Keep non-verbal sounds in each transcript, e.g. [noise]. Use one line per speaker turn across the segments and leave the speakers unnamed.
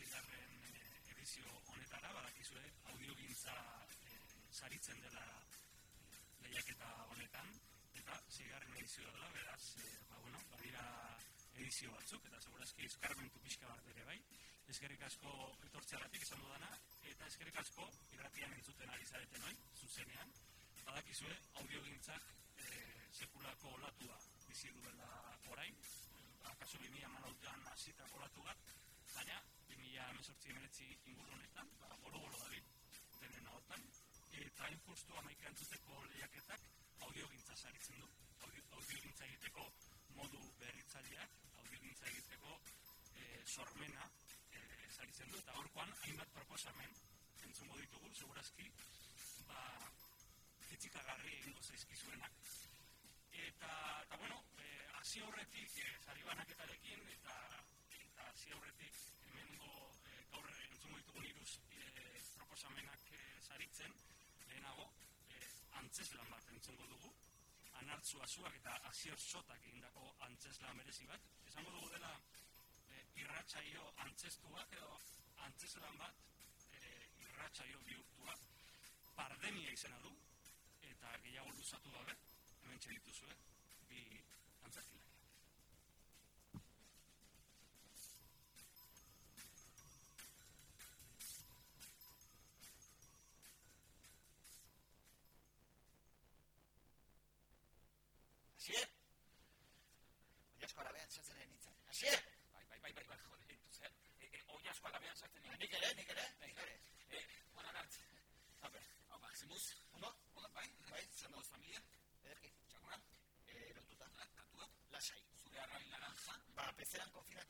edizio honetara, badakizue, audiogintza e, saritzen dela lehiaketa honetan, eta zigarren edizio dela, beraz, e, ba, bueno, badira edizio batzuk, eta segurazki eskarmentu pixka bat ere bai, eskerrik asko etortzeagatik esan dudana, eta eskerrik asko irratian entzuten ari zareten oi, zuzenean, badakizue, audiogintzak e, sekulako olatua bizi duela orain, akaso 2000 manautean hasita kolatu bat, baina 2000 emeletzi inguru honetan, ba, bolo-bolo dabil, denen ahotan, eta infustu amaika entzuteko lehiaketak audiogintza saritzen du. Audio, audiogintza egiteko modu berritzaileak, audiogintza egiteko e, sormena e, saritzen du, eta horkoan hainbat proposamen entzungo ditugu, segurazki, ba, etzikagarri egingo zaizkizuenak. Eta, eta bueno, hasi horretik e, sari banaketarekin eta eta hasi horretik proposamenak e, saritzen lehenago e, antzeslan bat entzungo dugu. Anartzu azuak eta hasi sotak egindako antzeslan merezi bat. Esango dugu dela e, irratsaio antzestuak edo antzeslan bat e, irratsaio bihurtua. Pandemia izena du eta gehiago luzatu gabe hemen txedituzue bi antzerkilari.
Asier!
Bai, bai, bai, bai, bai, jode, entu zer. E, e, oia asko alabean sartzen egin.
Nik ere, nik ere, nik ere.
E, buenan hartz.
Ape.
Hau, ba, zemuz.
Ondo?
Ondo, bai,
bai,
zemuz familia.
Ederki.
Txakuna.
E, lotuta.
Tatua.
Lasai.
Zure arrain naranja.
Ba, pezeran konfinatuta.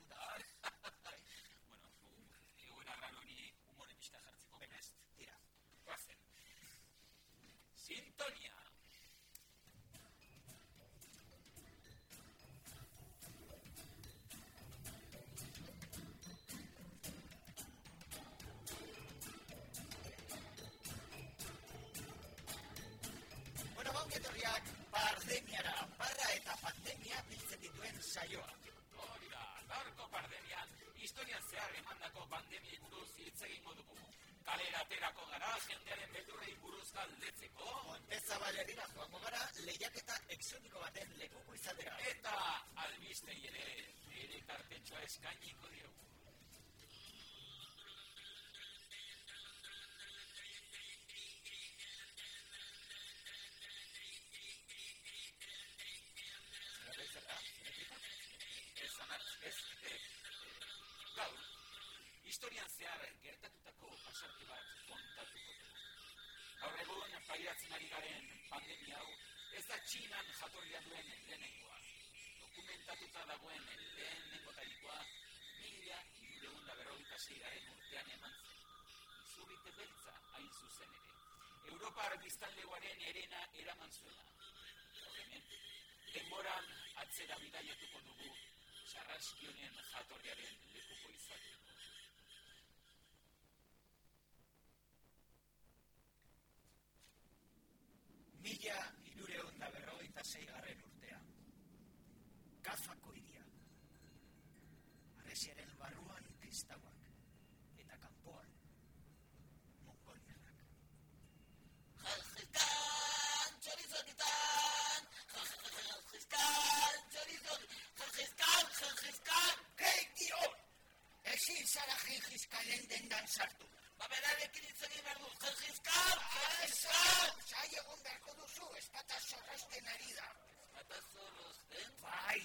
Kalera aterako gara, jendearen beldurrei buruz galdetzeko.
Montezabal herrira joango gara, lehiaketa exotiko baten lekuko izatera.
Eta albistei ere, ere kartetxoa eskainiko diogu. Historian zehar pairatzen ari garen pandemia hau, ez da txinan jatorria duen lehenengoa. Dokumentatuta dagoen lehenengo tarikoa, mila irureun da berrogeita zeigaren urtean eman zen. Izurrite beltza hain zuzen ere. Europar biztanlegoaren erena eraman zuela. Obviamente, denboran atzera bidaiatuko dugu, sarraskionen jatorriaren lekuko izateko.
Zara jajizkanen dendan sartu. Ba, berarekin hitz egin behar du. Jajizkan, jajizkan! Zai egon beharko duzu, espata zorrozten ari da.
Eta zorrozten?
Bai,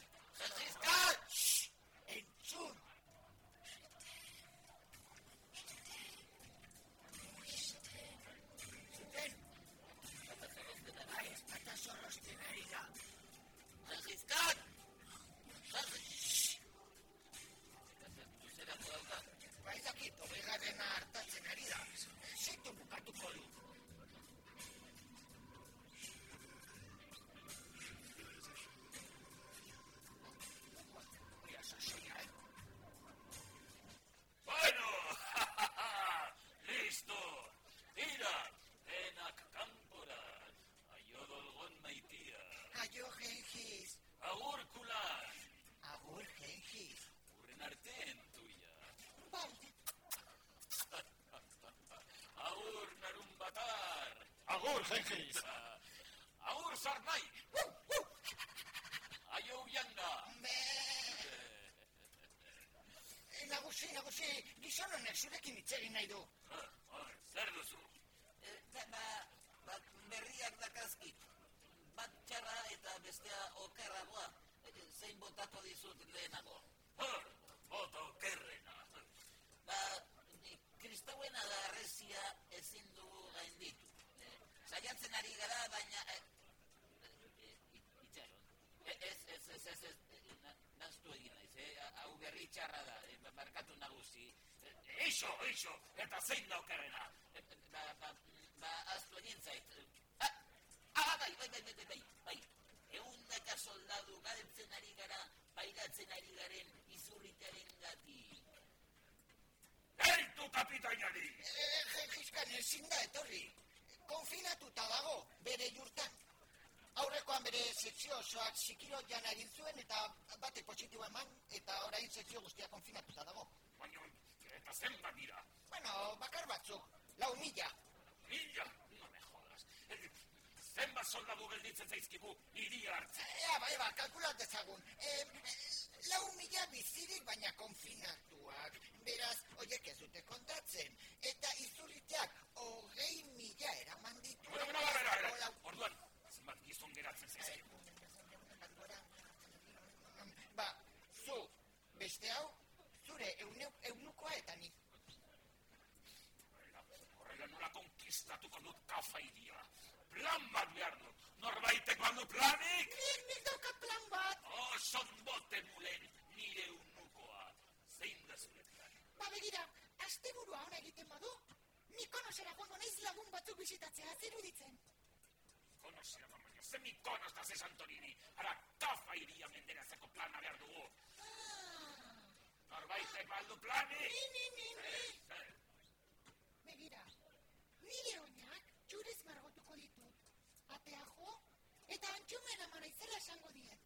Agur, Gengis.
Agur, Sarnai. Aio, Yanga.
Be... Nagusi, nagusi, gizon honek zurekin hitz egin nahi du.
Zer duzu?
Eh, ba, ba, berriak dakazkit. Bat txarra eta bestea okerragoa. Eh, Zein botako dizut lehenago.
Hor, bota okerrena.
Ba, ni- kristauen adarrezia ezin dugu gainditu. Eh, Saiatzen ari gara, baina... Eh, eh, eh, itxaron. Eh, Ez, ez, ez, ez, ez, eh, na- naztu egin naiz, eh? Hau berri txarra da, barkatu nagusi. Eh,
Eixo, eixo, eta zein da okerrena.
eh, Ba, ba, ba, aztu egin zait. Ah, ah, bai, bai, bai, bai, bai, bai. Eundaka soldadu galtzen ari gara, pairatzen ari garen izurritaren gati.
Eitu kapitainari!
Eh, Gengiskan ezin da etorri. Konfinatuta dago, bere jurtan. Aurrekoan bere sekzio osoak zikiro jan egin zuen eta bate positibo eman eta orain sekzio guztia konfinatuta dago.
Baina, eta zenbat dira?
Bueno, bakar batzuk, lau mila.
Mila? No me jodas. Eh, Zenbat soldadu gelditzen zaizkigu hiria hartzen.
Eba, eba, kalkulat dezagun. E, lau mila bizirik baina konfinatuak. Beraz, oiek ez dute kontatzen. Eta izurriteak hogei mila eraman ditu.
Bueno, bueno, bera, bera,
Lau-
geratzen zaizkigu.
Ba, zu, beste hau, zure eunukoa eta nik.
Horrela, horrela nola konkistatuko dut kafa hiria. Plan bat behar dut. Norbaitek baldu planik?
Nik, nik dauka plan bat.
Oh, son bote mulen, nire unukoa. Zein da zure plan?
Ba begira, asteburua ona egiten badu, Mikonosera joango naiz lagun batzuk bisitatzea ziruditzen.
Konosera, baina, ze mikonos da ze Santorini. Ara, kafa hiria menderatzeko plana behar dugu. Norbaitek baldu planik?
Ni, ni, ni, ni.
Eh, eh,
Begira, nire oinak txurez margotuko ditut. Atea jo, eta antxumen amara izela esango diet.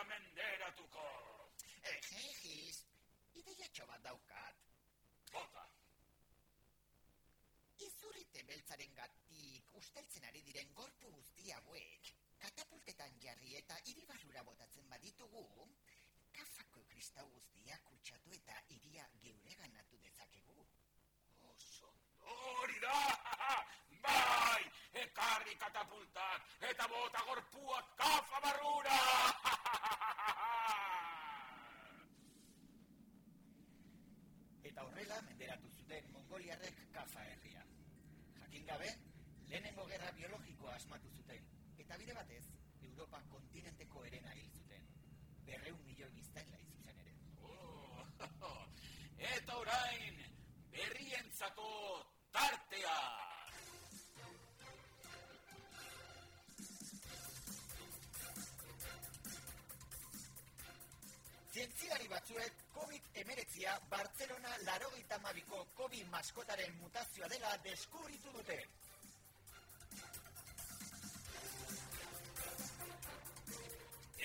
Kafarria menderatuko.
Eh,
Gengis, ideiatxo bat daukat.
Bota,
Izurrite beltzaren gatik usteltzen ari diren gorpu guzti hauek, katapultetan jarri eta hiribarrura botatzen baditugu, kafako kristau guztia kutsatu eta iria geure ganatu dezakegu.
oso hori da! [laughs] Bai! Ekarri katapultak eta bota gorpuak kafa barrura!
eta horrela menderatu zuten mongoliarrek kafa herria. Jakin gabe, lehenengo gerra biologikoa asmatu zuten, eta bide batez, Europa kontinenteko erena hil zuten. Berreun milioi biztaila izuzen ere.
Oh, [laughs] eta orain, berrientzako tartea!
Zientziari batzuek COVID-19 Barcelona larogeita mabiko COVID maskotaren mutazioa dela deskubritu dute.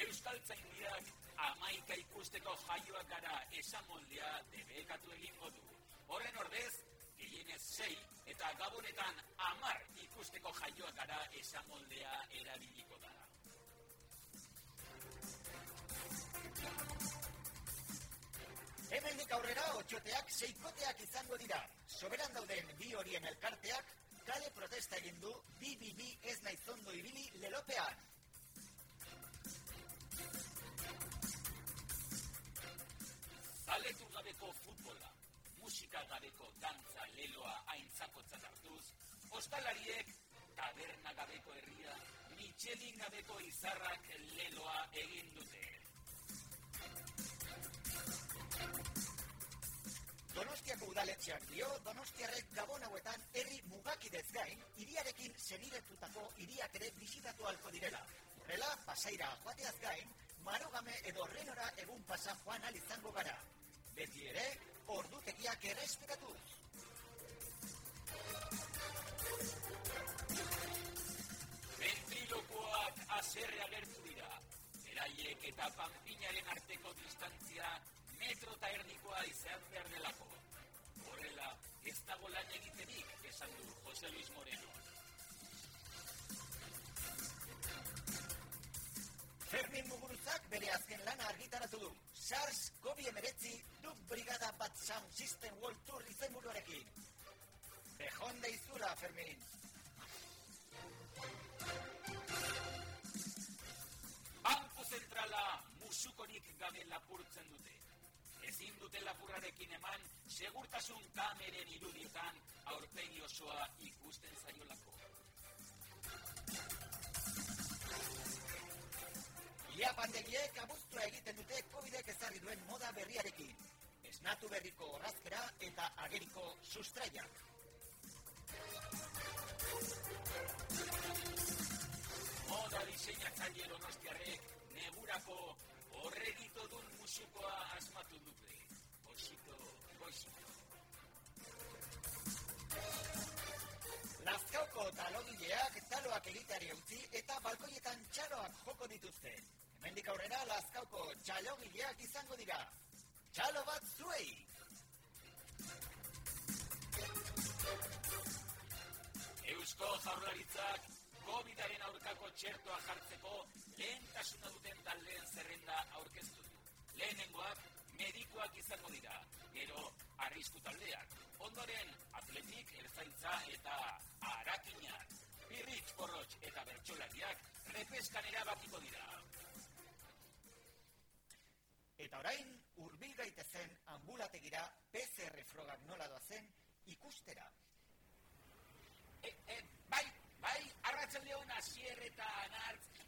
Euskal Tzaindiak amaika ikusteko jaioak gara esamoldea debekatu egingo du. Horren ordez, gehienez sei eta gabonetan amar ikusteko jaioak gara esamoldea erabiliko da.
Hemendik aurrera otxoteak seikoteak izango dira. Soberan dauden bi horien elkarteak kale protesta egin du bi bi bi ez nahi zondo ibili lelopean.
Zaletu gabeko futbola, musika gabeko dantza leloa aintzakotzat hartuz, ostalariek taberna gabeko herria, Michelin gabeko izarrak leloa egin
Donostiako udaletxeak dio, Donostiarrek gabon hauetan herri mugakidez gain, hiriarekin seniretutako hiriak ere bisitatu halko direla. Horrela, pasaira joateaz gain, marogame edo renora egun pasa joan izango gara. Beti ere, ordutegiak errespetatuz.
Ventrilokoak aserre agertu dira. Beraiek eta panpinaren arteko distantzia metro eta erdikoa izan behar delako. Horrela, ez dago lan egitenik, esan du Jose Luis Moreno.
Fermin Muguruzak bere azken lana argitaratu du. SARS-CoV-19 du Brigada Bat Sound System World Tour izenburuarekin. Bejon deizura, Fermin.
Banku zentrala musukorik gabe lapurtzen dute. Ezin dute lapurrarekin eman, segurtasun kameren irudietan aurpegi osoa ikusten zaiolako.
Ia pandegiek abuztua egiten dute COVID-ek ezarri duen moda berriarekin. Esnatu berriko horrazkera eta ageriko sustraiak.
Moda diseinatzaile donostiarrek negurako horregito dun musukoa asmatu dute. Goxito, goxito.
Lazkauko talogileak taloak egiteari utzi eta balkoietan txaloak joko dituzte. Hemendik aurrera Lazkauko txalogileak izango dira. Txalo bat zuei!
Eusko jaurlaritzak COVID-aren aurkako txertoa jartzeko lehentasuna duten taldeen zerrenda. Lehenengoak medikoak izango dira, gero arrisku taldeak. Ondoren atletik, erzaintza eta arakinak. Birritz, porrotx eta bertsolariak repeskan erabakiko dira.
Eta orain, hurbil gaitezen ambulategira PCR frogak nola doazen ikustera.
E, e, bai, bai, arratzen lehon asier eta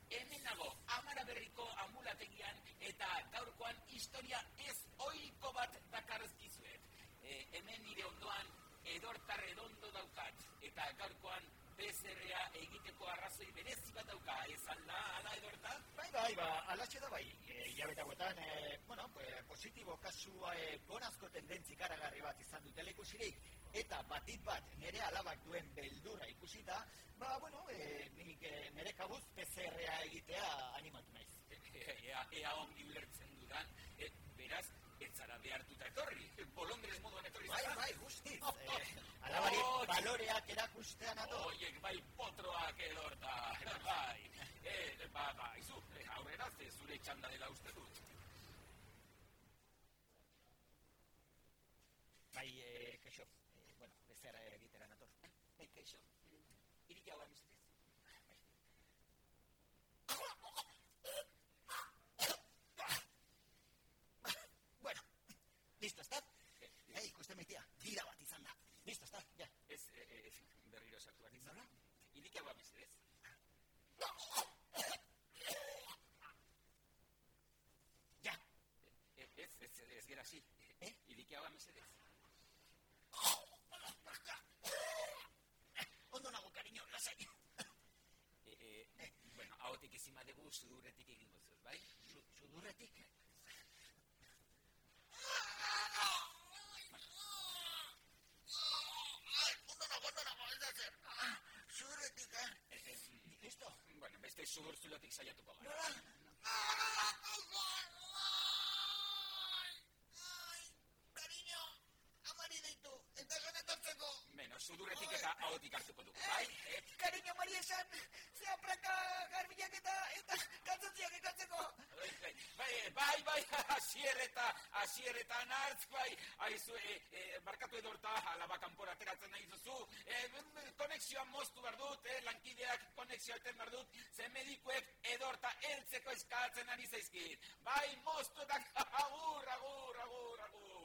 hemen nago, amara berriko ambulategian eta gaurkoan historia ez oiko bat dakarrezkizuet. E, hemen nire ondoan edorta redondo daukat, eta gaurkoan PCR-a egiteko arrazoi berezi bat dauka, ez alda, ala edorta?
Bai, bai, ba, alatxe da bai. E, Ilabete hauetan, e, bueno, pues, positibo kasua e, gonazko tendentzi karagarri bat izan dutela ikusirik, eta batit bat nire alabak duen beldurra ikusita, ba, bueno, e, nik e, nire kabuz PCR-a egitea animatu naiz. [laughs]
ea, ea ongi ulertzen dudan, e, beraz, ez zara behartuta etorri, [laughs] bolondrez moduan etorri
Bai,
zara.
bai, guztiz. [laughs] E, alabari
Oh,
baloreak erakustean ato.
Oiek bai potroak edorta, bai. E, ba, ba, izu, e, aurrera ze zure txanda dela uste dut.
Bai, e, kexo, e, bueno, bezer egitera nator.
Hau sudurzulatik saiatuko gara.
Nola? Ai, cariño, amari deitu, eta esan etortzeko.
Beno, sudurretik eta ahotik hartuko dugu, bai? Eh,
Cariño, Mari esan, zea praka garbilak eta, eta kaltzotziak ekartzeko.
Bai, bai, bai, bai, bai, asier eta, asier eta nartz, bai, aizu, e, e, barkatu edorta, alaba kanpora ateratzen nahi duzu, e, konexioa moztu behar dut, e, lankideak konexioa eten behar dut, ze medikuek edorta heltzeko eskatzen ari zaizkit. Bai, moztu eta agur, agur, agur, agur.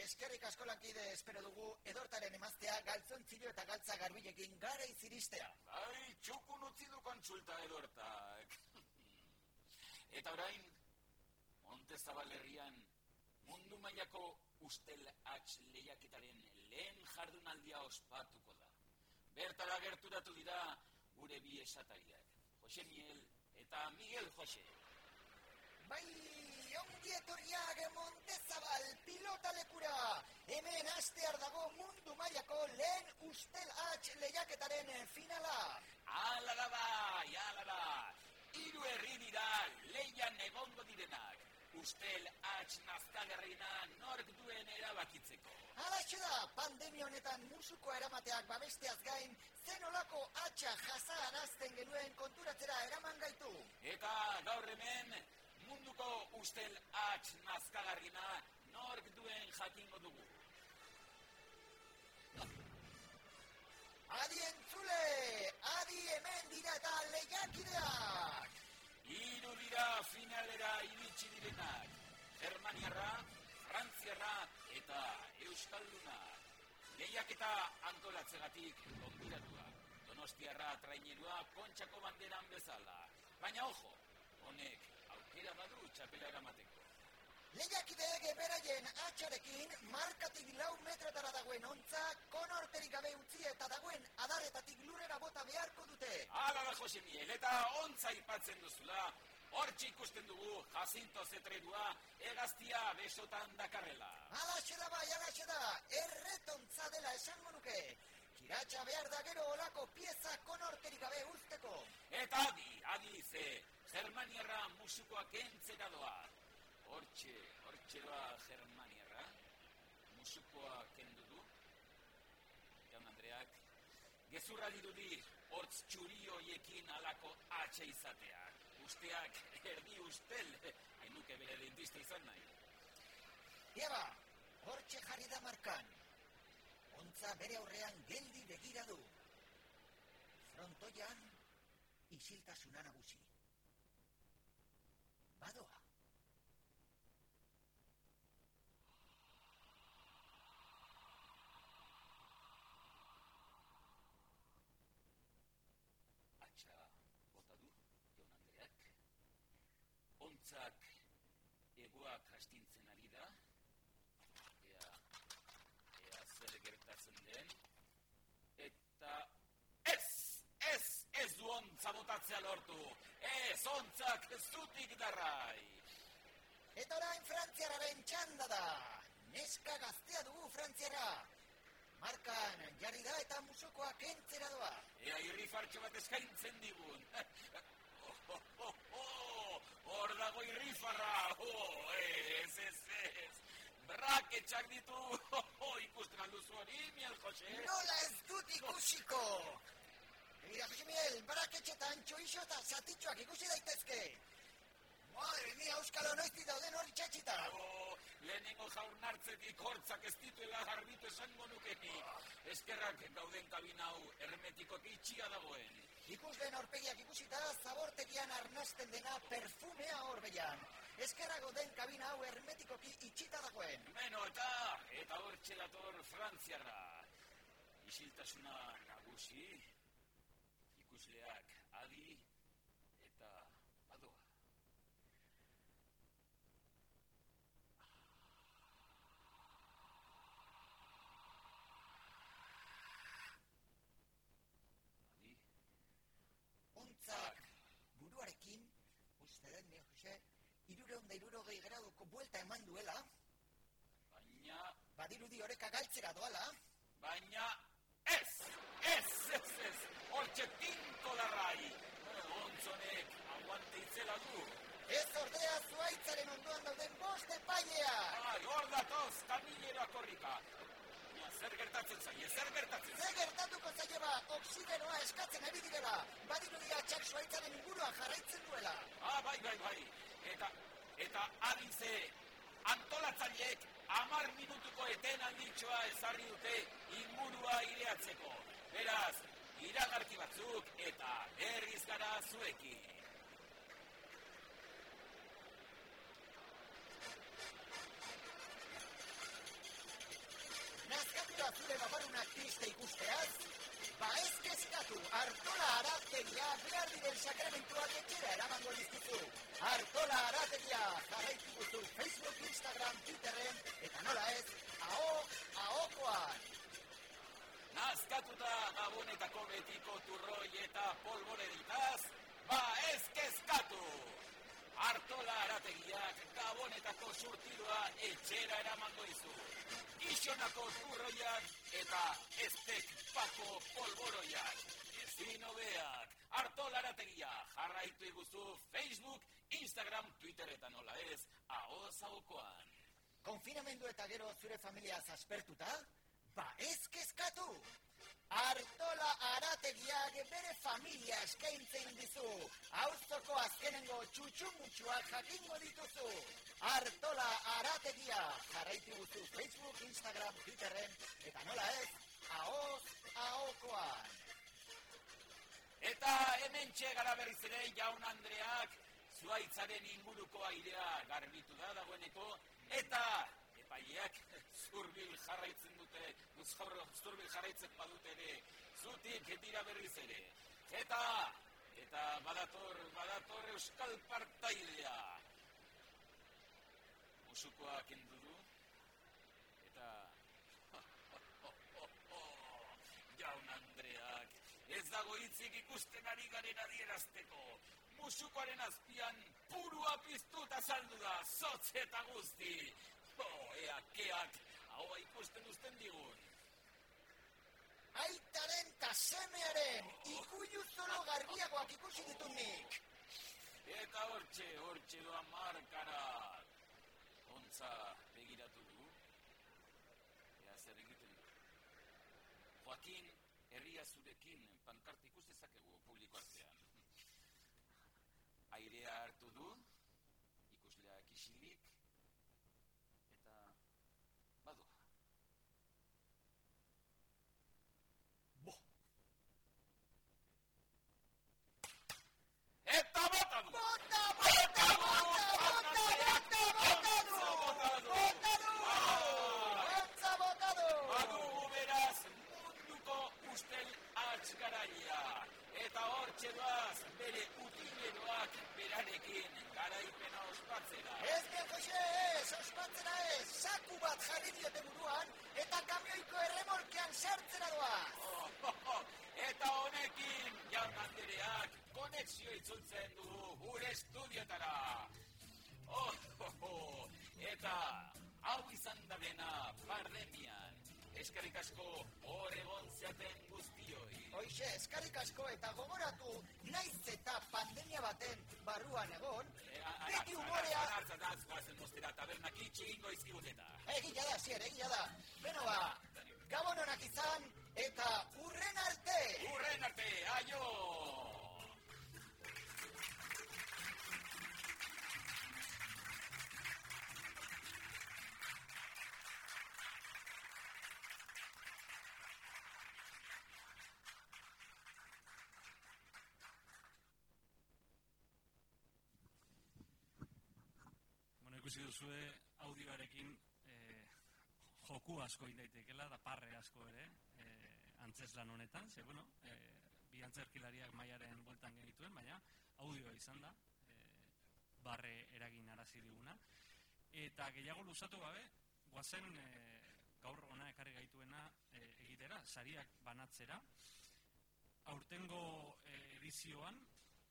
Eskerrik asko lankide espero dugu edortaren emaztea galtzontzilo eta galtza garbilekin gara iziristea.
Bai, txukun utzi du kontsulta edortak. Eta orain, Montezabal herrian mundu mailako ustel H lehiaketaren lehen jardunaldia ospatuko da. Bertara gerturatu dira gure bi esatariak, Jose Miel eta Miguel Jose.
Bai, ongi etorriak Montezabal pilota lekura. Hemen astear dago mundu mailako lehen ustel H lehiaketaren finala.
Ala da bai, ala da. Hiru herri dira leian egongo direnak. Ustel H nazkagarrina nork duen erabakitzeko.
Halaxe da, pandemia honetan musuko eramateak babesteaz gain, zen olako atxa jasarazten genuen konturatzera eraman gaitu.
Eta gaur hemen munduko ustel H nazkagarrina nork duen jakingo dugu.
Adi entzule, adi hemen dira eta lehiakideak.
Hiru dira finalera iritsi direnak. Germaniarra, Frantziarra eta Euskalduna. Lehiaketa antolatzegatik gonbidatua. Donostiarra trainerua kontxako banderan bezala. Baina ojo, honek aukera badu txapela eramateko.
Lehiakideek beraien atxarekin markatik lau metrotara dagoen ontza konorterik gabe utzi eta dagoen adaretatik lurrera bota beharko dute.
Hala da, Jose Miel, eta ontza ipatzen duzula, hortxe ikusten dugu Jacinto Zetredua egaztia besotan dakarrela.
Alaxe da bai, alaxe da, erretontza dela esango nuke. Kiratxa behar da gero olako pieza konorterik gabe uzteko.
Eta adi, adi ze, Germaniarra musukoak entzera doa. Hortxe, hortxe doa Germaniarra, musukoa kendu du. Jaun Andreak, gezurra dirudi hortz txuri hoiekin alako atxe izatea. Usteak erdi ustel, enuke bere dentista izan nahi.
Eba, hortxe jarri da markan. Ontza bere aurrean geldi begira du. Frontoian, isiltasuna nagusi. Badoa.
Atxa bota du, jaun Andreak. Ontzak egoak astintzen ari da. Ea, ea zer gertatzen den. Eta ez, ez, ez du ontza botatzea lortu. Ez, ontzak zutik darrai.
Eta orain frantziararen txanda da. Neska gaztea dugu frantziara. Markan jarri da eta musokoa kentzera doa.
Ea irri fartxo bat eskaintzen digun. [laughs] Oh, oh, oh, oh, Hor dago irrifarra. Oh, ez, ez, ez. Braketxak ditu. Oh, oh, ikusten alduzu hori, miel Jose.
Nola ez dut ikusiko! Begira, Jose Miel, baraketxetan txoixo eta zatitxoak ikusi daitezke. Madre mia, Euskalo noizti dauden hori txatxita.
Oh, lehenengo jaurnartzetik hortzak ez dituela garbitu esango nukenik. Eskerrak gauden kabina hau hermetikoki itxia dagoen.
Ikusleen aurpegiak ikusita, zabortegian arnasten dena perfumea horbeian. Eskerrago den kabina hau hermetikoki itxita dagoen.
Beno, eta, eta hor dator Frantziarra. Isiltasuna nagusi, ikusleak adi,
da irurogei graduko buelta eman duela.
Baina...
Badirudi oreka galtzera doala.
Baina... Ez! Ez, ez, ez! Hortxe tinko larrai! Ontzonek, aguante itzela du!
Ez ordea zuaitzaren ondoan dauden bost epailea!
Ah, hor datoz, kamilera korrika! zer gertatzen zaie, zer gertatzen zaie.
Zer gertatuko zaie ba, oksigenoa eskatzen ari direla, badirudia txak suaitzaren inguruan jarraitzen duela.
Ah, bai, bai, bai, eta eta adinze, antolatzaileek amar minutuko eten alditxoa ezarri dute ingurua ireatzeko. Beraz, iragarki batzuk eta herriz gara zuekin.
Nazkatu da zure babarunak triste ikusteaz? Ba ez kezkatu, Artola Arategia behar diren sakramentuak etxera eramango dizkizu. Artola Arategia jarraitu guzu Facebook, Instagram, Twitterren, eta nola ez, aho, ahokoan.
Nazkatuta gabonetako betiko turroi eta polvoreditaz, ba ez kezkatu! Artola arategiak gabonetako surtidua etxera eramango dizu. Ixonako turroiak eta estek pako polboroiak. Ezin hobeak, Artola arategia jarraitu iguzu Facebook, Instagram, Twitter eta nola ez, ahoz haukoan.
Konfinamendu eta gero zure familia zaspertuta? Ba ez kezkatu! Artola arategiak bere familia eskaintzen dizu. Auzoko azkenengo txutxumutxuak jakingo dituzu. Artola arategia jarraitu guzu Facebook, Instagram, Twitterren, eta nola ez, ahoz, ahokoan.
Eta hemen gara berriz ere jaun Andreak zuaitzaren inguruko airea garbitu da dagoeneko eta epaileak [laughs] zurbil jarraitzen dute, zurbil jarraitzen badute ere, zutik dira berriz ere. Eta, eta badator, badator euskal partaidea. Musukoa kendu du, eta... [laughs] Jaun Andreak, ez dago hitzik ikusten ari garen adierazteko. Musukoaren azpian purua piztuta saldu da, zotz eta guzti. Oh, ea, keak, hau ikusten uzten digun.
Aitaren ta semearen ikuiu zolo garbiagoak ikusi ditut nik.
Eta hortxe, hortxe doa markara. Ontza begiratu du. Ea zer egiten du. Joaquin, herria zurekin pankart
ikusi duzue audioarekin eh, joku asko indaitekela, da parre asko ere, eh, antzeslan honetan, ze, bueno, eh, bi antzerkilariak maiaren bueltan genituen, baina audioa izan da, eh, barre eragin arazi diguna. Eta gehiago luzatu gabe, guazen eh, gaur ona ekarri gaituena eh, egitera, sariak banatzera, aurtengo eh, edizioan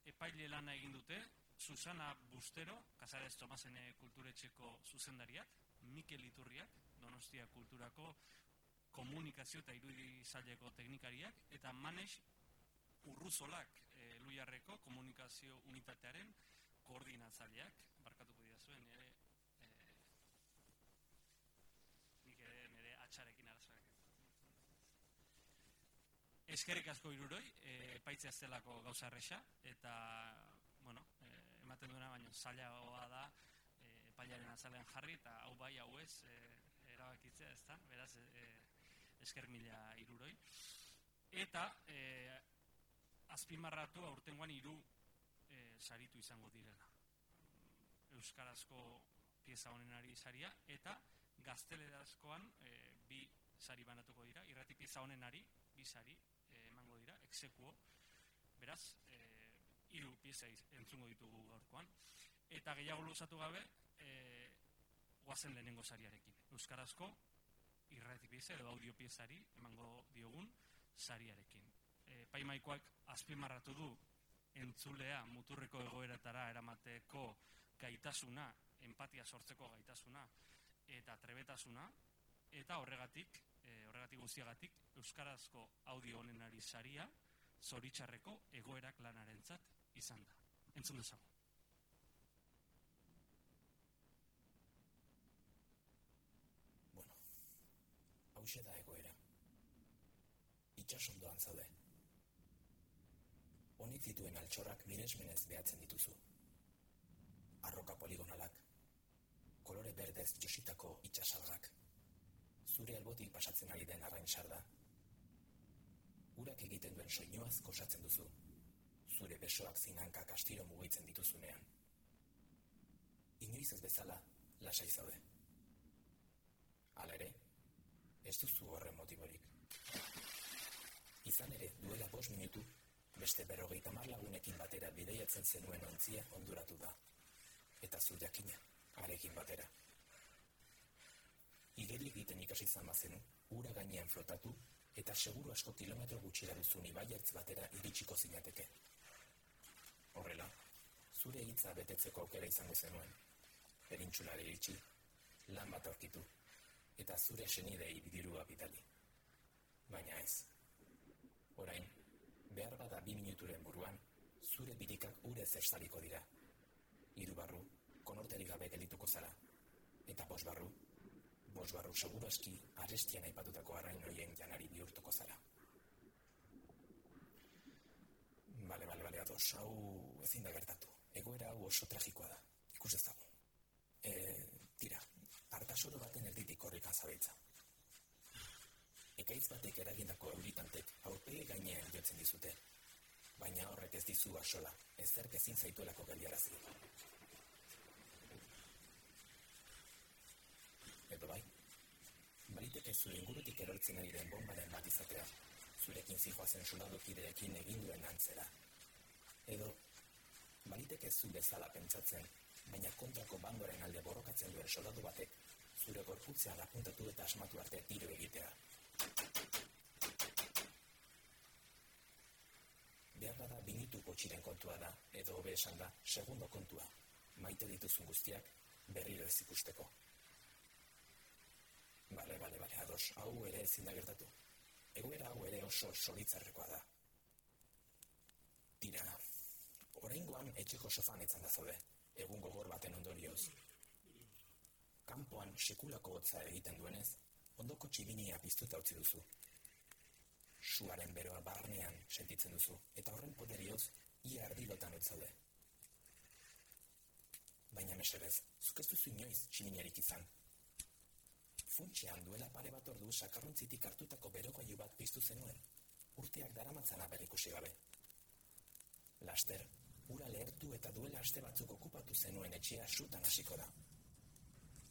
epaile lana egin dute Susana Bustero, Casares Tomasene kulturetxeko zuzendariak, Mikel Iturriak, Donostia Kulturako komunikazio eta irudi zaileko teknikariak, eta Manes Urruzolak, e, Luiarreko komunikazio unitatearen koordinatzaileak, barkatuko dira zuen, nire, e, nik ere nire atxarekin arazoak. eskerrik asko iruroi, e, epaitzea zelako gauza erresa, eta, ematen duena, baina zailagoa da, e, epailaren azalean jarri, eta hau bai, hau ez, e, erabakitzea, ez da, beraz, e, esker mila iruroi. Eta, e, azpimarratu aurtengoan hiru e, saritu izango direla. Euskarazko pieza honenari saria, eta gaztelerazkoan e, bi sari banatuko dira, irrati pieza honenari, bi sari e, emango dira, exekuo, beraz, e, iru pieza entzungo ditugu gaurkoan. Eta gehiago luzatu gabe, e, guazen lehenengo sariarekin. Euskarazko irrati pieza edo audio piezari emango diogun sariarekin. E, paimaikoak azpimarratu du entzulea muturreko egoeratara eramateko gaitasuna, empatia sortzeko gaitasuna eta trebetasuna, eta horregatik, e, horregatik guztiagatik, Euskarazko audio honenari saria, zoritxarreko egoerak lanarentzat izan da. Entzun dezago.
Bueno, hause da egoera. Itxasondoan zaude. Honik zituen altxorrak miresmenez behatzen dituzu. Arroka poligonalak, kolore berdez jositako itxasalgak, zure albotik pasatzen ari den arrain sarda. Urak egiten duen soinuaz kosatzen duzu, zure besoak zinanka kastiro mugitzen dituzunean. Inoiz ez bezala, lasai zaude. Hala ere, ez duzu horren motiborik. Izan ere, duela bos minutu, beste berrogeita mar lagunekin batera bideiatzen zenuen ontzia onduratu da. Eta zu jakina, arekin batera. Igeri egiten ikasi izan bazenu, ura gainean flotatu, eta seguru asko kilometro gutxira duzun ibaiertz batera iritsiko zinateke. Horrela, zure hitza betetzeko aukera izango zenuen. Perintxulare iritsi, lan bat aurkitu, eta zure senidei bidirua bidali. Baina ez. Orain, behar bada bi minuturen buruan, zure birikak ure zestaliko dira. Hiru barru, konorteri gabe gelituko zara. Eta bos barru, bos barru seguru aski arestian aipatutako arrain horien janari bihurtuko zara. Bale, bale, bale, ados, hau ezin da gertatu. Egoera hau oso tragikoa da. Ikus ez dago. E, tira, hartasoro baten erditik horrik azabitza. Ekaitz batek eragindako euritantek aurpegi gainean jotzen dizute. Baina horrek ez dizu asola, ezerk ezin zaituelako geliarazi. Edo bai, baliteke zure ingurutik erortzen ari den bombaren bat izatea, zurekin zijoazen soldadokideekin egin duen antzera. Edo, baliteke zu bezala pentsatzen, baina kontrako bandoren alde borrokatzen duen soldadu batek, zure gorputzean apuntatu eta asmatu arte tiro egitea. Behar bada binitu potxiren kontua da, edo hobe esan da, segundo kontua, maite dituzun guztiak berriro ez ikusteko. Bale, bale, bale, ados, hau ere ezin da gertatu. Egoera hau ere oso solitzarrekoa da. Tira, oraingoan etxeko sofan etzan da zaude, egun gogor baten ondorioz. Kanpoan sekulako hotza egiten duenez, ondoko txibinia piztuta utzi duzu. Suaren beroa barnean sentitzen duzu, eta horren poderioz, ia ardilotan utzaude. Baina mesedez, zuk ez duzu inoiz txibiniarik izan, funtxean duela pare bat ordu sakarrontzitik hartutako berogailu bat piztu zenuen, urteak daramatzana berikusi gabe. Laster, ura lehertu eta duela aste batzuk okupatu zenuen etxea sutan hasiko da.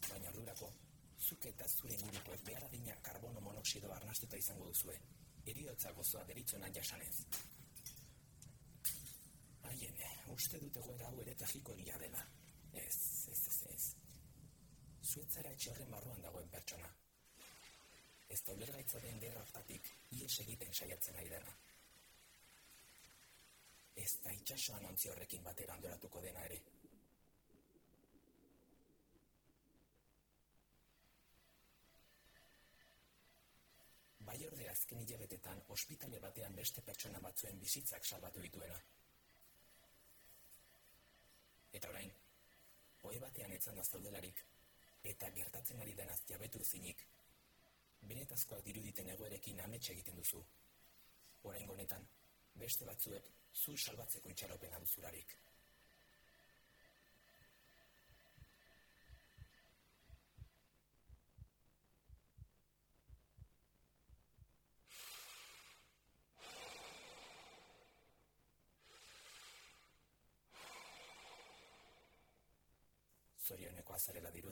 Baina ordurako, zuk eta zure ingurukoek behar adina karbono monoksido arnastuta izango duzue, eriotza gozoa deritzona jasanez. Haien, uste dute goera hau ere tragiko dela. Ez, ez, ez, ez zuetzara etxe horren barruan dagoen pertsona. Ez da ulergaitza den gerra hartatik, ies egiten saiatzen ari dena. Ez da itxasoan ontzi horrekin batera andoratuko dena ere. Bai orde azken hilabetetan ospitale batean beste pertsona batzuen bizitzak salbatu dituena. Eta orain, oe batean etzan daztaudelarik, eta gertatzen ari denaz jabetu ezinik, benetazkoak diruditen egoerekin ametxe egiten duzu. Oraingo honetan, beste batzuek zu salbatzeko itxaropena duzularik. Zorioneko azarela dirudi.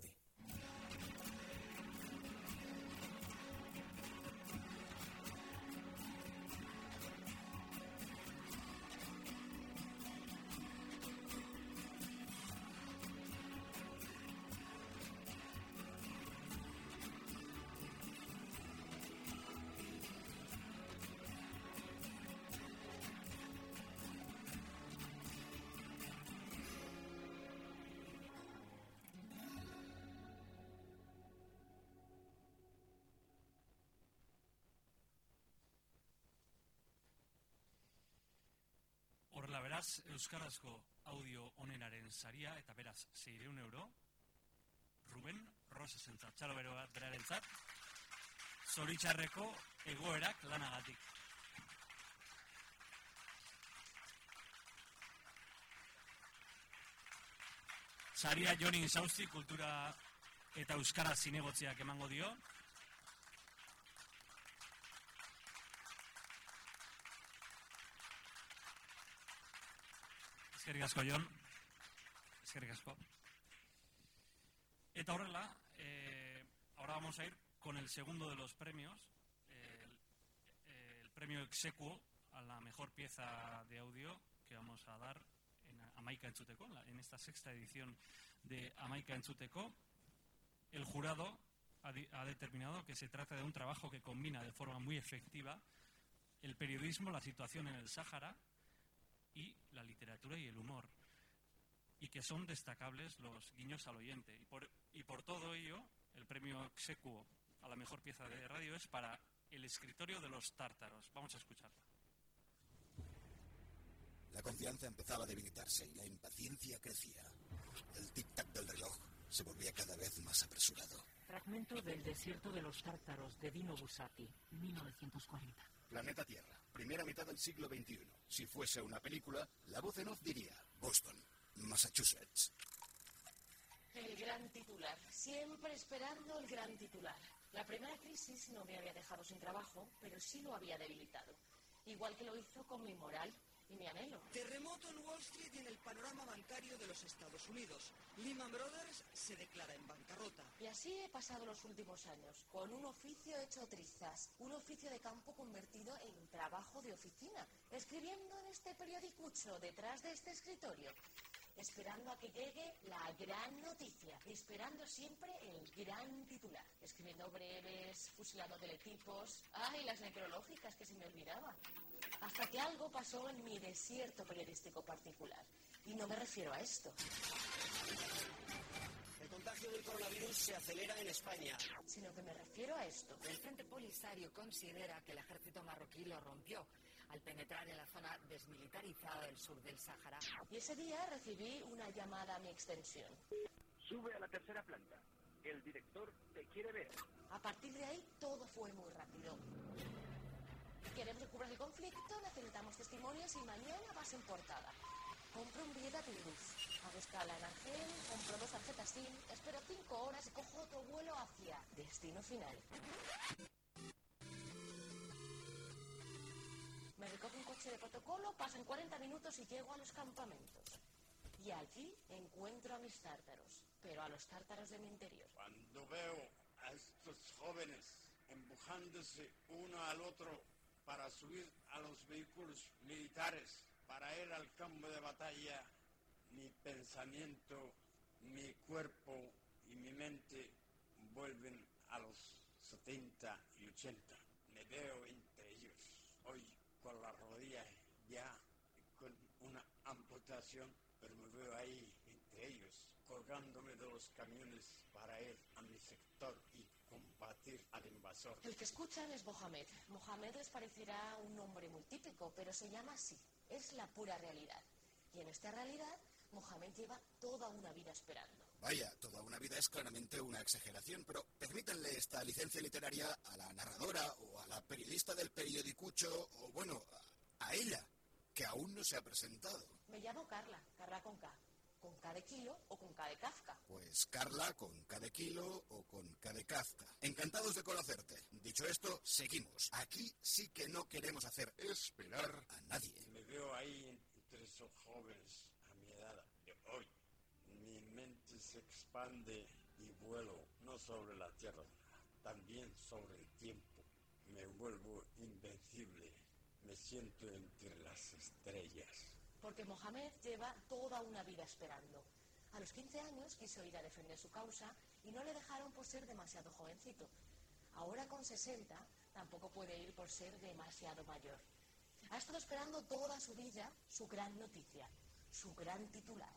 Horrela beraz, Euskarazko audio onenaren saria eta beraz 600 euro, Ruben Rosesentzat, txalo bero bat berarentzat, zoritxarreko egoerak lanagatik. Saria Joni Insausti kultura eta euskara zinegotziak emango dio. Eskerrik Jon. Eskerrik asko. Eh, ahora vamos a ir con el segundo de los premios, el, premio exequo a la mejor pieza de audio que vamos a dar en Amaika Entzuteko, en esta sexta edición de Amaika Entzuteko. El jurado ha, ha determinado que se trata de un trabajo que combina de forma muy efectiva el periodismo, la situación en el Sáhara y la literatura y el humor, y que son destacables los guiños al oyente. Y por, y por todo ello, el premio exequo a la mejor pieza de radio es para El escritorio de los tártaros. Vamos a escucharla.
La confianza empezaba a debilitarse y la impaciencia crecía. El tic-tac del reloj se volvía cada vez más apresurado.
Fragmento del desierto de los tártaros de Dino Bussati, 1940.
Planeta Tierra, primera mitad del siglo XXI. Si fuese una película, la voz en off diría Boston, Massachusetts.
El gran titular, siempre esperando el gran titular. La primera crisis no me había dejado sin trabajo, pero sí lo había debilitado. Igual que lo hizo con mi moral y mi anhelo.
Terremoto en Wall Street y en el panorama bancario de los Estados Unidos. Lehman Brothers se declara en bancarrota.
Y así he pasado los últimos años, con un oficio hecho trizas, un oficio de campo convertido en trabajo de oficina, escribiendo en este periodicucho detrás de este escritorio, esperando a que llegue la gran noticia, esperando siempre el gran titular, escribiendo breves, fusilando teletipos, ay, las necrológicas que se me olvidaba. Hasta que algo pasó en mi desierto periodístico particular. Y no me refiero a esto.
El contagio del coronavirus se acelera en España.
sino que me refiero a esto.
El Frente Polisario considera que el ejército marroquí lo rompió al penetrar en la zona desmilitarizada del sur del Sáhara.
Y ese día recibí una llamada a mi extensión.
Sube a la tercera planta. El director te quiere ver.
A partir de ahí todo fue muy rápido. Queremos que el conflicto, necesitamos testimonios y mañana vas en portada. Compro un billete a Toulouse, hago escala en Argel, compro dos tarjetas SIM, espero cinco horas y cojo otro vuelo hacia destino final. Me recoge un coche de protocolo, pasan 40 minutos y llego a los campamentos. Y allí encuentro a mis tártaros, pero a los tártaros de mi interior.
Cuando veo a estos jóvenes empujándose uno al otro para subir a los vehículos militares, para ir al campo de batalla, mi pensamiento, mi cuerpo y mi mente vuelven a los 70 y 80. Me veo entre ellos, hoy con la rodilla ya con una amputación, pero me veo ahí entre ellos, colgándome de los camiones para ir a mi sector combatir al invasor.
El que escuchan es Mohamed. Mohamed les parecerá un nombre muy típico, pero se llama así. Es la pura realidad. Y en esta realidad, Mohamed lleva toda una vida esperando.
Vaya, toda una vida es claramente una exageración, pero permítanle esta licencia literaria a la narradora o a la periodista del periodicucho, o bueno, a, a ella, que aún no se ha presentado.
Me llamo Carla, Carla con K. ¿Con K de kilo o con K de Kafka?
Pues Carla con K de kilo o con K de Kafka. Encantados de conocerte. Dicho esto, seguimos. Aquí sí que no queremos hacer esperar a nadie.
Me veo ahí entre esos jóvenes a mi edad de hoy. Mi mente se expande y vuelo no sobre la tierra, también sobre el tiempo. Me vuelvo invencible. Me siento entre las estrellas.
Porque Mohamed lleva toda una vida esperando. A los 15 años quiso ir a defender su causa y no le dejaron por ser demasiado jovencito. Ahora con 60 tampoco puede ir por ser demasiado mayor. Ha estado esperando toda su vida su gran noticia, su gran titular,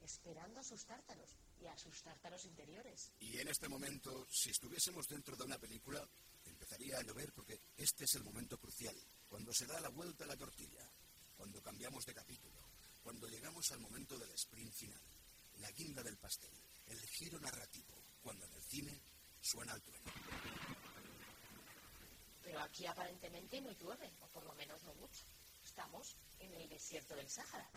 esperando a sus tártaros y a sus tártaros interiores.
Y en este momento, si estuviésemos dentro de una película, empezaría a llover porque este es el momento crucial, cuando se da la vuelta a la tortilla, cuando cambiamos de capítulo, cuando llegamos al momento del sprint final, la guinda del pastel, el giro narrativo, cuando en el cine suena el trueno.
Pero aquí aparentemente no llueve, o por lo menos no mucho. Estamos en el desierto del Sáhara.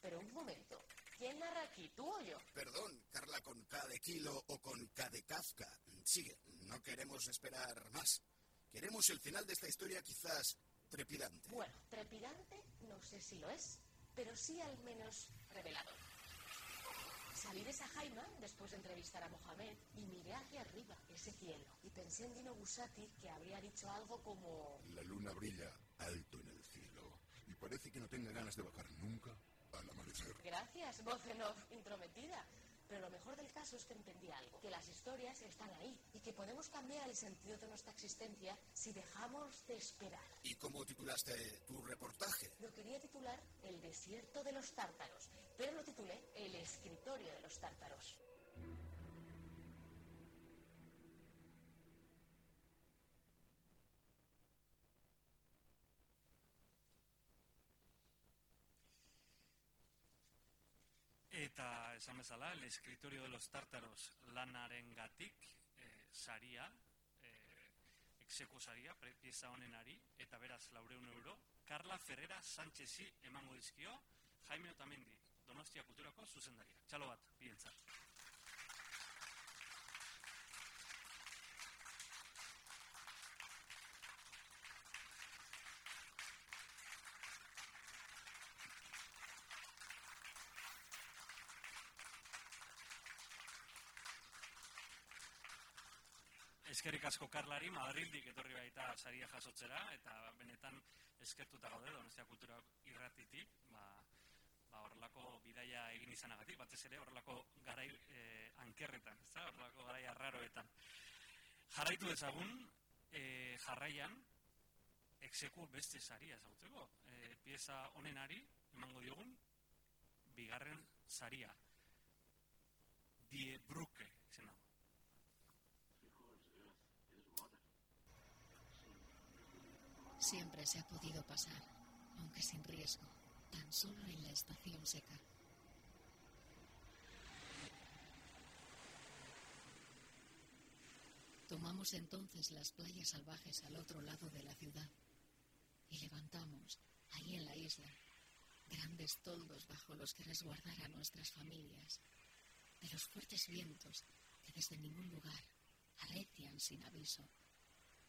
Pero un momento, ¿quién narra aquí, tú o yo?
Perdón, Carla con K de kilo o con K de Kafka. Sigue, no queremos esperar más. Queremos el final de esta historia quizás trepidante.
Bueno, trepidante no sé si lo es, pero sí al menos revelador. Salí de Sahaima después de entrevistar a Mohamed y miré hacia arriba, ese cielo, y pensé en Dino Busati que habría dicho algo como...
La luna brilla alto en el cielo y parece que no tenga ganas de bajar nunca al amanecer.
Gracias, voz en off intrometida. Pero lo mejor del caso es que entendí algo, que las historias están ahí y que podemos cambiar el sentido de nuestra existencia si dejamos de esperar.
¿Y cómo titulaste tu reportaje?
Lo quería titular El desierto de los tártaros, pero lo titulé El escritorio de los tártaros.
Eta esan bezala, el escritorio de los tártaros lanaren gatik, e, saria, e, exeko saria, pieza honenari, eta beraz laureun euro, Carla Ferrera Sánchezi emango dizkio, Jaime Otamendi, Donostia Kulturako zuzendaria. Txalo bat, bientzat. Eskerrik asko Karlari, Madrildik etorri baita saria jasotzera, eta benetan eskertuta gaude Donostia Kultura irratitik, ba, ba horrelako bidaia egin izanagatik, batez ere horrelako garai eh, ankerretan, ezta? horrelako garai arraroetan. Jarraitu dezagun, eh, jarraian, exeku beste saria zautzeko. Eh, pieza honenari, emango diogun, bigarren saria. Die Bruke,
Siempre se ha podido pasar, aunque sin riesgo, tan solo en la estación seca. Tomamos entonces las playas salvajes al otro lado de la ciudad y levantamos, ahí en la isla, grandes toldos bajo los que resguardar a nuestras familias de los fuertes vientos que desde ningún lugar arrecian sin aviso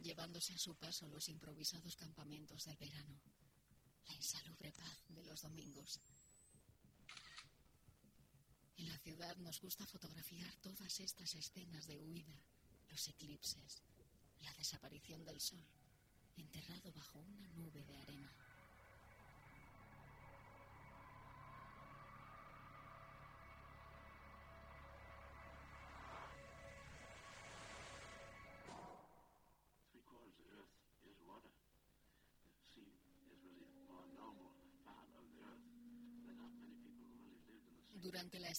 llevándose a su paso los improvisados campamentos del verano, la insalubre paz de los domingos. En la ciudad nos gusta fotografiar todas estas escenas de huida, los eclipses, la desaparición del sol, enterrado bajo una nube de arena.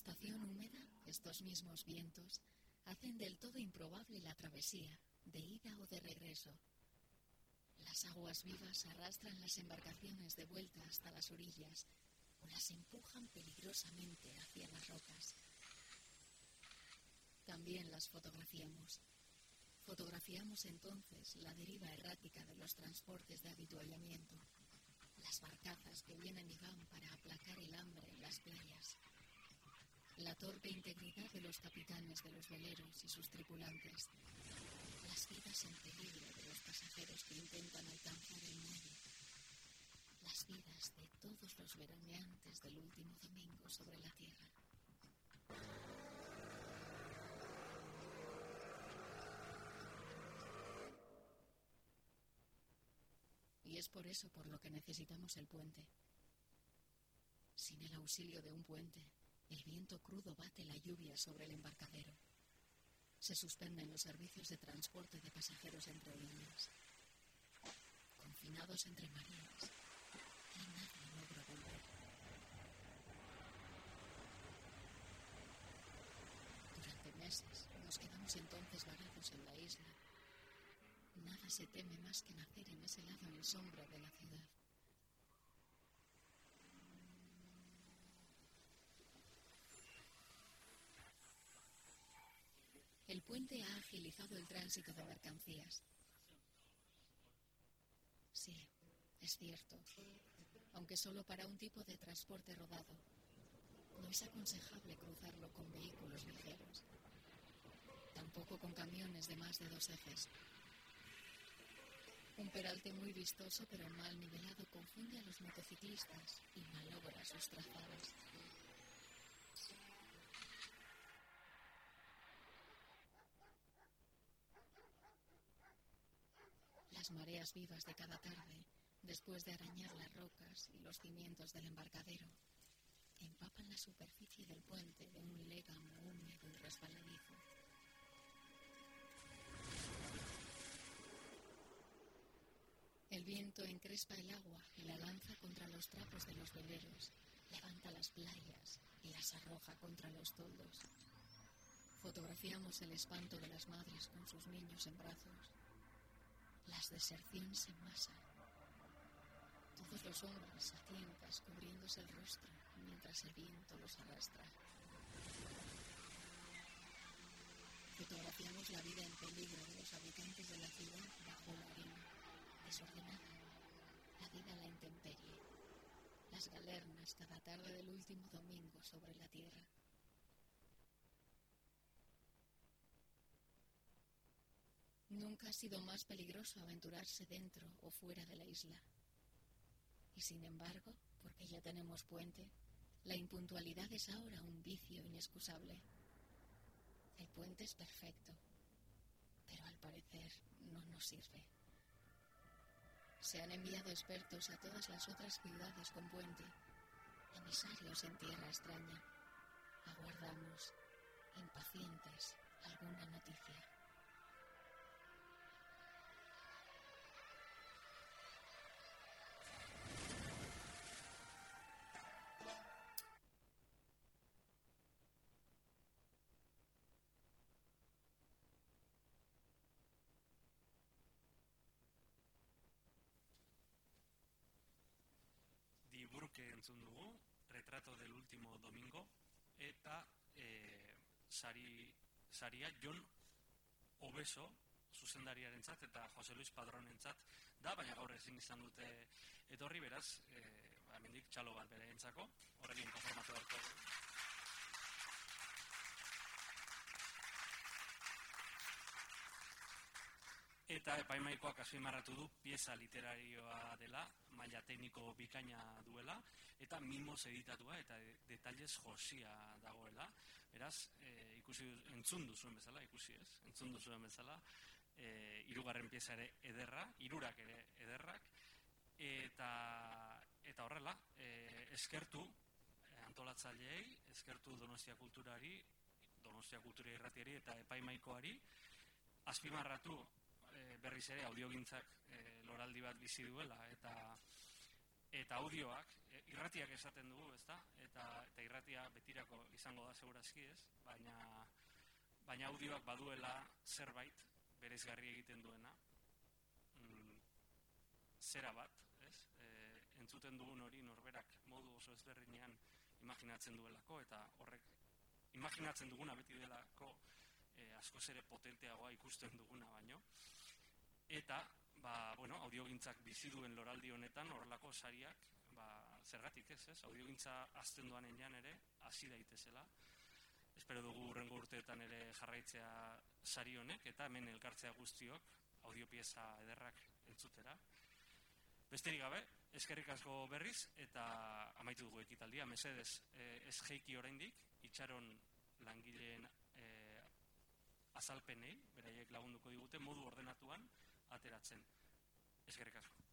Estación húmeda, estos mismos vientos hacen del todo improbable la travesía, de ida o de regreso. Las aguas vivas arrastran las embarcaciones de vuelta hasta las orillas o las empujan peligrosamente hacia las rocas. también las fotografiamos. Fotografiamos entonces la deriva errática de los transportes de habituallamiento, las barcazas que vienen y van para aplacar el hambre en las playas, la torpe integridad de los capitanes de los veleros y sus tripulantes, las vidas en peligro de los pasajeros que intentan alcanzar el muelle, las vidas de todos los veraneantes del último domingo sobre la tierra. Y es por eso por lo que necesitamos el puente. Sin el auxilio de un puente, el viento crudo bate la lluvia sobre el embarcadero. Se suspenden los servicios de transporte de pasajeros entre líneas. Confinados entre mareas, y nadie logra volver. Durante meses nos quedamos entonces varados en la isla. Nada se teme más que nacer en ese lado en sombra de la ciudad. El puente ha agilizado el tránsito de mercancías. Sí, es cierto, aunque solo para un tipo de transporte rodado. No es aconsejable cruzarlo con vehículos ligeros, tampoco con camiones de más de dos ejes. Un peralte muy vistoso pero mal nivelado confunde a los motociclistas y malogra sus trazados. Las mareas vivas de cada tarde, después de arañar las rocas y los cimientos del embarcadero, empapan la superficie del puente de un légamo húmedo y resbaladizo. El viento encrespa el agua y la lanza contra los trapos de los veleros, levanta las playas y las arroja contra los toldos. Fotografiamos el espanto de las madres con sus niños en brazos. Las deserciones en masa. Todos los hombres a tientas cubriéndose el rostro mientras el viento los arrastra. Fotografiamos la vida en peligro de los habitantes de la ciudad bajo la arena, desordenada, la vida en la intemperie, las galernas cada tarde del último domingo sobre la tierra. Nunca ha sido más peligroso aventurarse dentro o fuera de la isla. Y sin embargo, porque ya tenemos puente, la impuntualidad es ahora un vicio inexcusable. El puente es perfecto, pero al parecer no nos sirve. Se han enviado expertos a todas las otras ciudades con puente, emisarios en tierra extraña. Aguardamos, impacientes, alguna noticia.
Burke entzun dugu, retrato del último domingo, eta e, sari, saria Jon Obeso, zuzendariaren zat, eta Jose Luis Padronen zat, da, baina gaur ezin izan dute etorri beraz, e, ba, mendik txalo bat bere entzako, horrekin konformatu Eta epaimaikoak azpimarratu du pieza literarioa dela, maila tekniko bikaina duela, eta mimoz editatua eta detailez josia dagoela. Beraz, e, ikusi entzun duzuen bezala, ikusi ez, entzun duzuen bezala, e, irugarren pieza ere ederra, irurak ere ederrak, eta, eta horrela, e, eskertu antolatzaileei, eskertu Donostia Kulturari, Donostia Kultura Irratiari eta Epaimaikoari, azpimarratu berriz ere audiogintzak e, loraldi bat bizi duela eta eta audioak e, irratiak esaten dugu, ezta? Eta eta irratia betirako izango da segurazki, ez? Baina baina audioak baduela zerbait berezgarri egiten duena. Mm, zera bat, ez? E, entzuten dugun hori norberak modu oso ezberdinean imaginatzen duelako eta horrek imaginatzen duguna beti delako e, askoz ere potenteagoa ikusten duguna baino. Eta, ba, bueno, audiogintzak bizi duen loraldi honetan horrelako sariak, ba, zergatik ez, ez? Audiogintza azten duan ere, hasi daitezela. Espero dugu urrengo urteetan ere jarraitzea sari honek, eta hemen elkartzea guztiok, audiopieza ederrak entzutera. Besterik gabe, eskerrik asko berriz, eta amaitu dugu ekitaldia, mesedez, eh, ez jeiki oraindik, itxaron langileen eh, azalpenei, beraiek lagunduko digute, modu ordenatuan ateratzen. Eskerrik asko.